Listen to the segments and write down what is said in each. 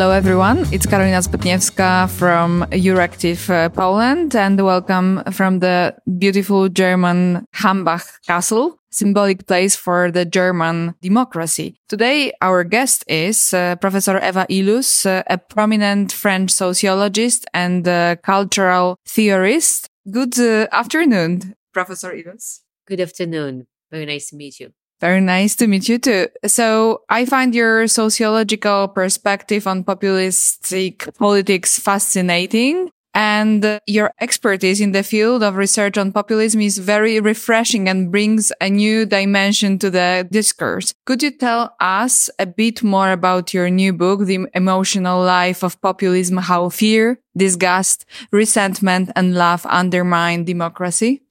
Hello, everyone. It's Karolina Zbytniewska from Euractiv uh, Poland, and welcome from the beautiful German Hambach Castle, symbolic place for the German democracy. Today, our guest is uh, Professor Eva Illouz, uh, a prominent French sociologist and uh, cultural theorist. Good uh, afternoon, Professor Illouz. Good afternoon. Very nice to meet you. Very nice to meet you too. So I find your sociological perspective on populistic politics fascinating. And your expertise in the field of research on populism is very refreshing and brings a new dimension to the discourse. Could you tell us a bit more about your new book, The Emotional Life of Populism, How Fear, Disgust, Resentment and Love Undermine Democracy?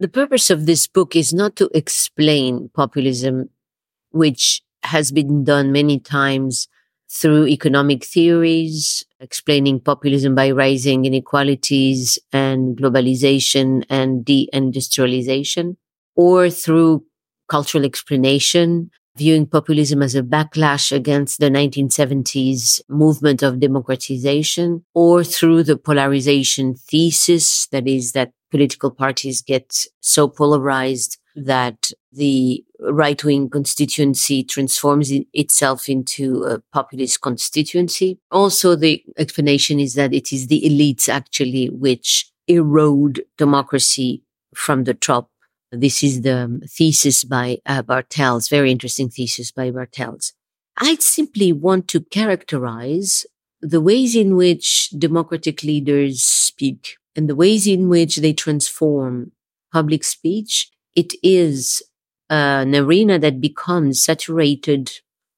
The purpose of this book is not to explain populism, which has been done many times through economic theories, explaining populism by rising inequalities and globalization and deindustrialization, or through cultural explanation, viewing populism as a backlash against the 1970s movement of democratization, or through the polarization thesis, that is, that political parties get so polarized that the right wing constituency transforms itself into a populist constituency. Also, the explanation is that it is the elites actually which erode democracy from the top. This is the thesis by uh, Bartels, very interesting thesis by Bartels. I simply want to characterize the ways in which democratic leaders speak and the ways in which they transform public speech, it is an arena that becomes saturated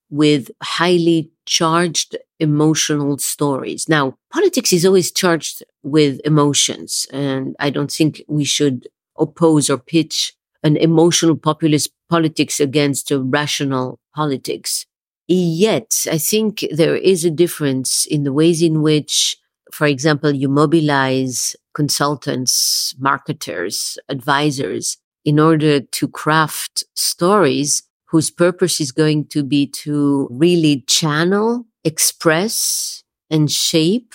with highly charged emotional stories. Now, politics is always charged with emotions, and I don't think we should oppose or pitch an emotional populist politics against a rational politics. Yet, I think there is a difference in the ways in which for example, you mobilize consultants, marketers, advisors in order to craft stories whose purpose is going to be to really channel, express and shape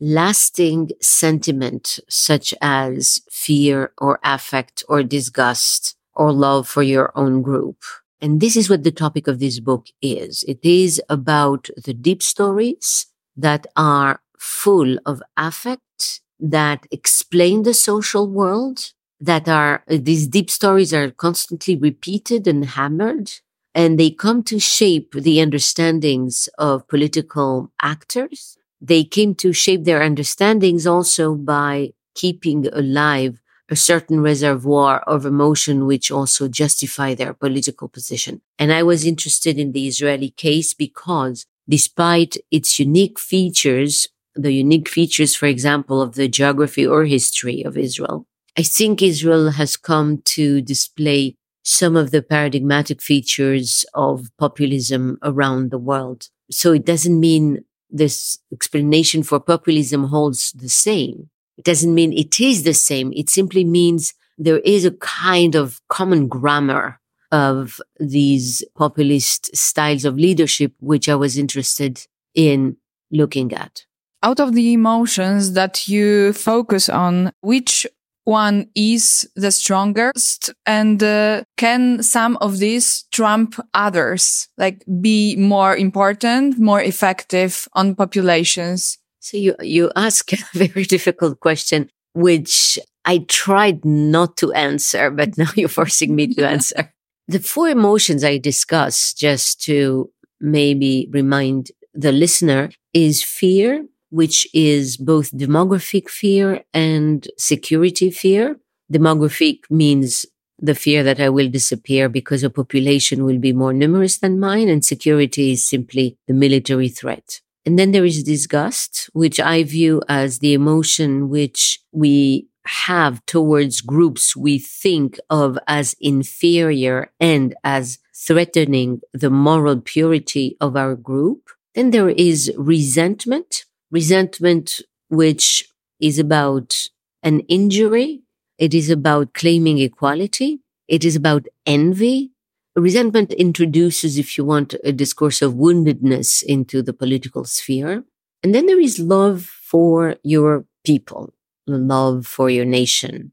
lasting sentiment such as fear or affect or disgust or love for your own group. And this is what the topic of this book is. It is about the deep stories that are full of affect that explain the social world that are these deep stories are constantly repeated and hammered and they come to shape the understandings of political actors. They came to shape their understandings also by keeping alive a certain reservoir of emotion which also justify their political position. And i was interested in the israeli case because despite its unique features the unique features, for example, of the geography or history of Israel. I think Israel has come to display some of the paradigmatic features of populism around the world. So it doesn't mean this explanation for populism holds the same. It doesn't mean it is the same. It simply means there is a kind of common grammar of these populist styles of leadership, which I was interested in looking at out of the emotions that you focus on, which one is the strongest? And uh, can some of these trump others? Like be more important more effective on populations? So you you ask a very difficult question which i tried not to answer but now you're forcing me to answer. The four emotions i discuss just to maybe remind the listener is fear which is both demographic fear and security fear. Demographic means the fear that I will disappear because a population will be more numerous than mine. And security is simply the military threat. And then there is disgust, which I view as the emotion which we have towards groups we think of as inferior and as threatening the moral purity of our group. Then there is resentment, resentment, which is about an injury. It is about claiming equality. It is about envy. resentment introduces, if you want, a discourse of woundedness into the political sphere. And then there is love for your people, love for your nation.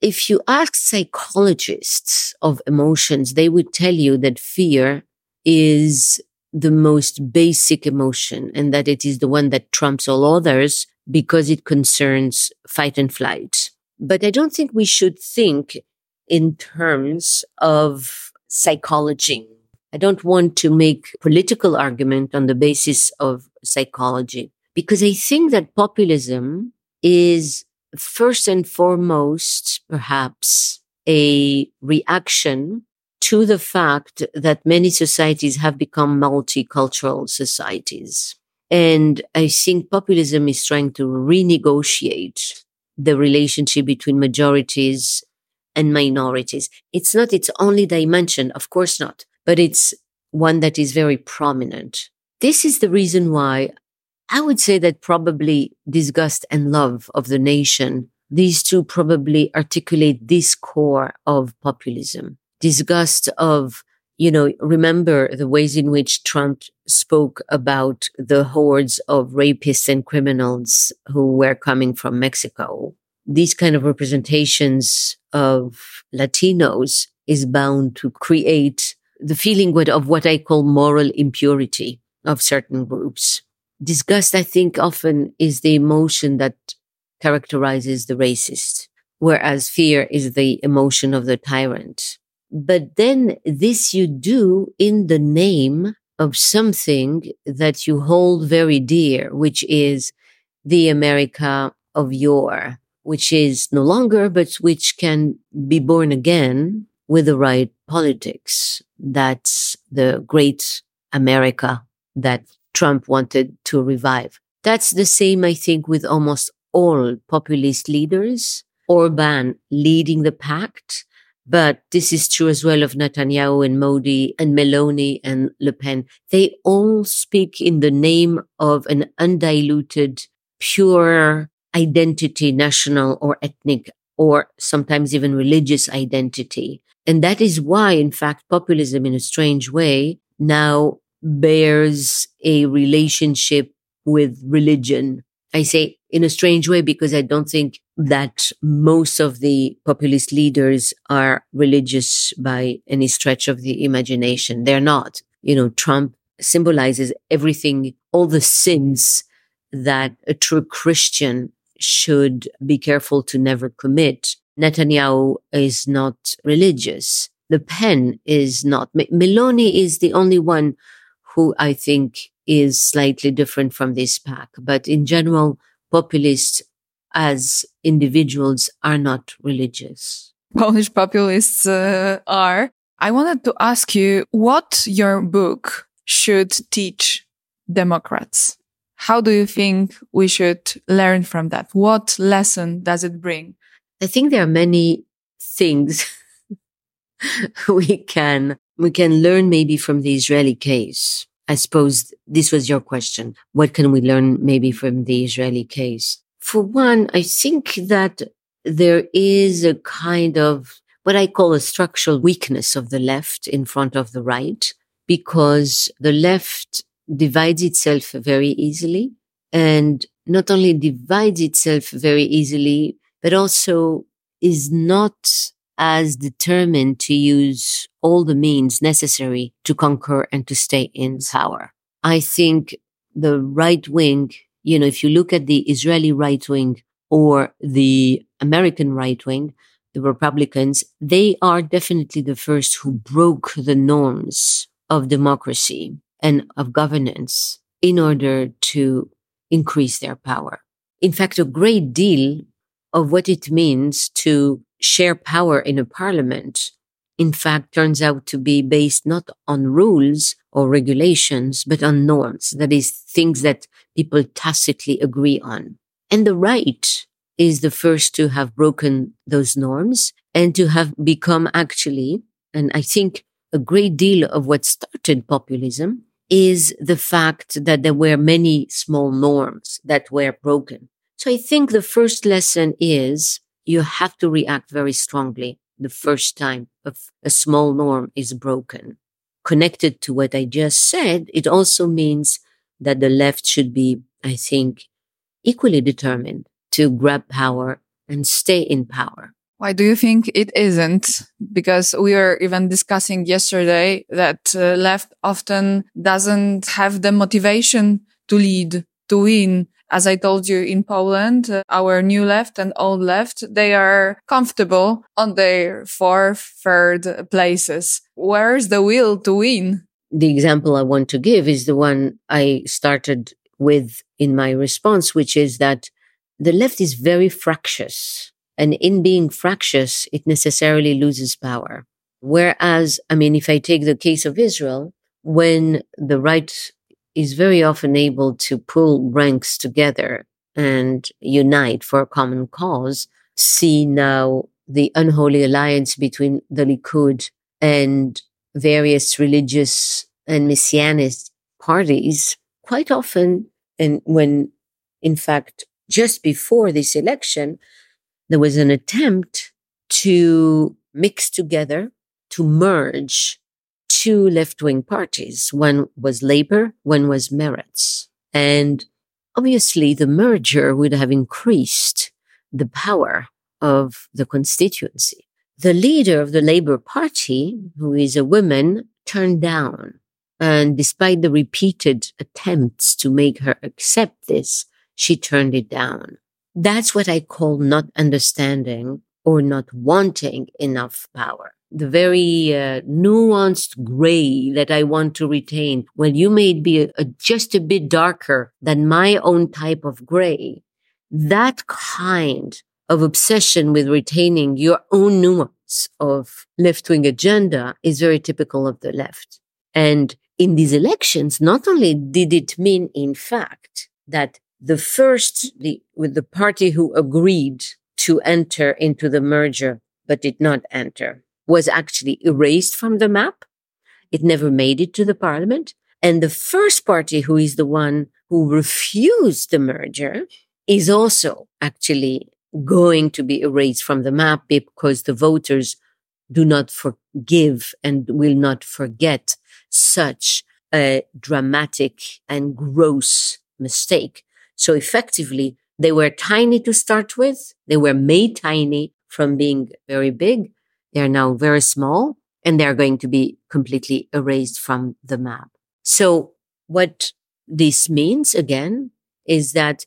If you ask psychologists of emotions, they would tell you that fear is the most basic emotion and that it is the one that trumps all others because it concerns fight and flight. But I don't think we should think in terms of psychology. I don't want to make political argument on the basis of psychology because I think that populism is first and foremost, perhaps a reaction to the fact that many societies have become multicultural societies. And I think populism is trying to renegotiate the relationship between majorities and minorities. It's not its only dimension, of course not, but it's one that is very prominent. This is the reason why I would say that probably disgust and love of the nation, these two probably articulate this core of populism. Disgust of, you know, remember the ways in which Trump spoke about the hordes of rapists and criminals who were coming from Mexico. These kind of representations of Latinos is bound to create the feeling of what I call moral impurity of certain groups. Disgust, I think, often is the emotion that characterizes the racist, whereas fear is the emotion of the tyrant. But then this you do in the name of something that you hold very dear, which is the America of yore, which is no longer, but which can be born again with the right politics. That's the great America that Trump wanted to revive. That's the same, I think, with almost all populist leaders. Orban leading the pact. But this is true as well of Netanyahu and Modi and Meloni and Le Pen. They all speak in the name of an undiluted, pure identity, national or ethnic, or sometimes even religious identity. And that is why, in fact, populism in a strange way now bears a relationship with religion. I say in a strange way because I don't think that most of the populist leaders are religious by any stretch of the imagination. They're not. You know, Trump symbolizes everything, all the sins that a true Christian should be careful to never commit. Netanyahu is not religious. Le Pen is not. Meloni is the only one who I think is slightly different from this pack. But in general, populists as individuals are not religious. Polish populists uh, are. I wanted to ask you what your book should teach Democrats. How do you think we should learn from that? What lesson does it bring? I think there are many things we can we can learn maybe from the Israeli case. I suppose this was your question. What can we learn maybe from the Israeli case? For one, I think that there is a kind of what I call a structural weakness of the left in front of the right, because the left divides itself very easily and not only divides itself very easily, but also is not as determined to use all the means necessary to conquer and to stay in power. I think the right wing, you know, if you look at the Israeli right wing or the American right wing, the Republicans, they are definitely the first who broke the norms of democracy and of governance in order to increase their power. In fact, a great deal of what it means to share power in a parliament, in fact, turns out to be based not on rules or regulations, but on norms. That is things that people tacitly agree on. And the right is the first to have broken those norms and to have become actually, and I think a great deal of what started populism is the fact that there were many small norms that were broken. So I think the first lesson is you have to react very strongly the first time a small norm is broken. Connected to what I just said, it also means that the left should be, I think, equally determined to grab power and stay in power. Why do you think it isn't? Because we were even discussing yesterday that uh, left often doesn't have the motivation to lead, to win. As I told you in Poland, uh, our new left and old left, they are comfortable on their fourth, third places. Where's the will to win? The example I want to give is the one I started with in my response, which is that the left is very fractious. And in being fractious, it necessarily loses power. Whereas, I mean, if I take the case of Israel, when the right is very often able to pull ranks together and unite for a common cause, see now the unholy alliance between the Likud and various religious and messianist parties quite often. And when, in fact, just before this election, there was an attempt to mix together, to merge two left wing parties. One was Labor, one was Meretz. And obviously the merger would have increased the power of the constituency. The leader of the Labor Party, who is a woman, turned down. And despite the repeated attempts to make her accept this, she turned it down. That's what I call not understanding or not wanting enough power. The very uh, nuanced gray that I want to retain. Well, you may be a, a, just a bit darker than my own type of gray. That kind of obsession with retaining your own nuance of left wing agenda is very typical of the left. And in these elections, not only did it mean, in fact, that the first, the, with the party who agreed to enter into the merger, but did not enter, was actually erased from the map. It never made it to the parliament. And the first party who is the one who refused the merger is also actually going to be erased from the map because the voters do not forgive and will not forget such a dramatic and gross mistake. So effectively, they were tiny to start with. They were made tiny from being very big. They're now very small and they're going to be completely erased from the map. So what this means again is that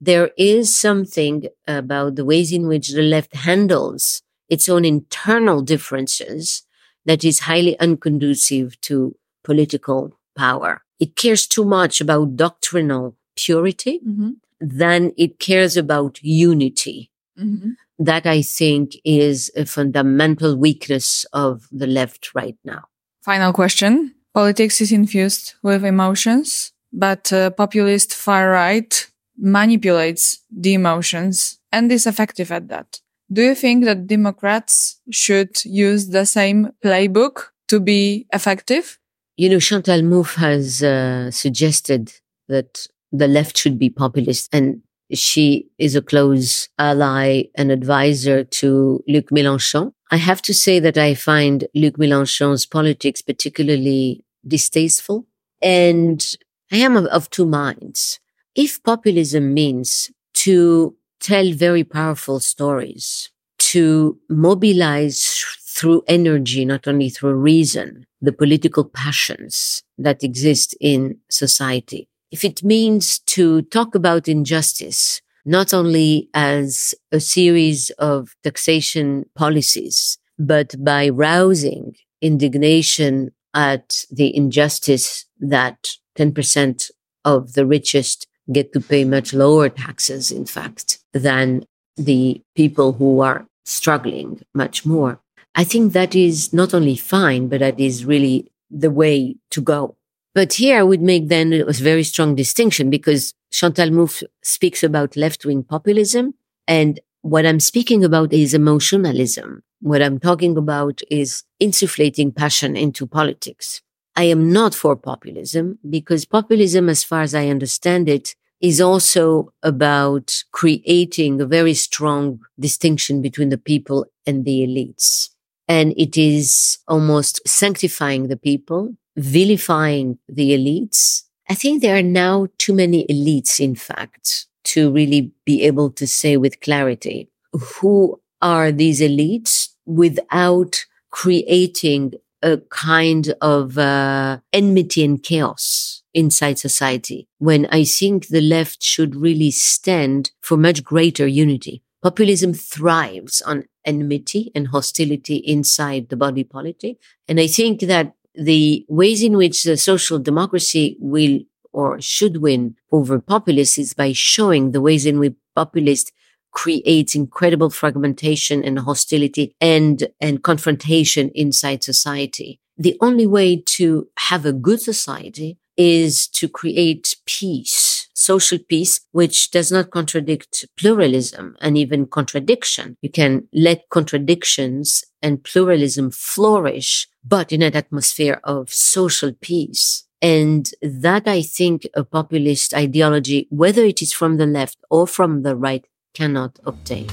there is something about the ways in which the left handles its own internal differences that is highly unconducive to political power. It cares too much about doctrinal purity mm-hmm. than it cares about unity. Mm-hmm. That I think is a fundamental weakness of the left right now. Final question. Politics is infused with emotions, but uh, populist far right manipulates the emotions and is effective at that. Do you think that Democrats should use the same playbook to be effective? You know, Chantal Mouffe has uh, suggested that the left should be populist. And she is a close ally and advisor to Luc Mélenchon. I have to say that I find Luc Mélenchon's politics particularly distasteful. And I am of, of two minds. If populism means to tell very powerful stories, to mobilize through energy, not only through reason, the political passions that exist in society, if it means to talk about injustice, not only as a series of taxation policies, but by rousing indignation at the injustice that 10% of the richest get to pay much lower taxes, in fact, than the people who are struggling much more. I think that is not only fine, but that is really the way to go. But here I would make then a very strong distinction because Chantal Mouffe speaks about left-wing populism. And what I'm speaking about is emotionalism. What I'm talking about is insufflating passion into politics. I am not for populism because populism, as far as I understand it, is also about creating a very strong distinction between the people and the elites. and it is almost sanctifying the people, vilifying the elites. I think there are now too many elites, in fact, to really be able to say with clarity who are these elites without creating a kind of uh, enmity and chaos inside society when I think the left should really stand for much greater unity. Populism thrives on enmity and hostility inside the body politic. And I think that the ways in which the social democracy will or should win over populists is by showing the ways in which populists create incredible fragmentation and hostility and, and confrontation inside society. The only way to have a good society is to create peace, social peace, which does not contradict pluralism and even contradiction. You can let contradictions and pluralism flourish, but in an atmosphere of social peace. And that I think a populist ideology, whether it is from the left or from the right, cannot obtain.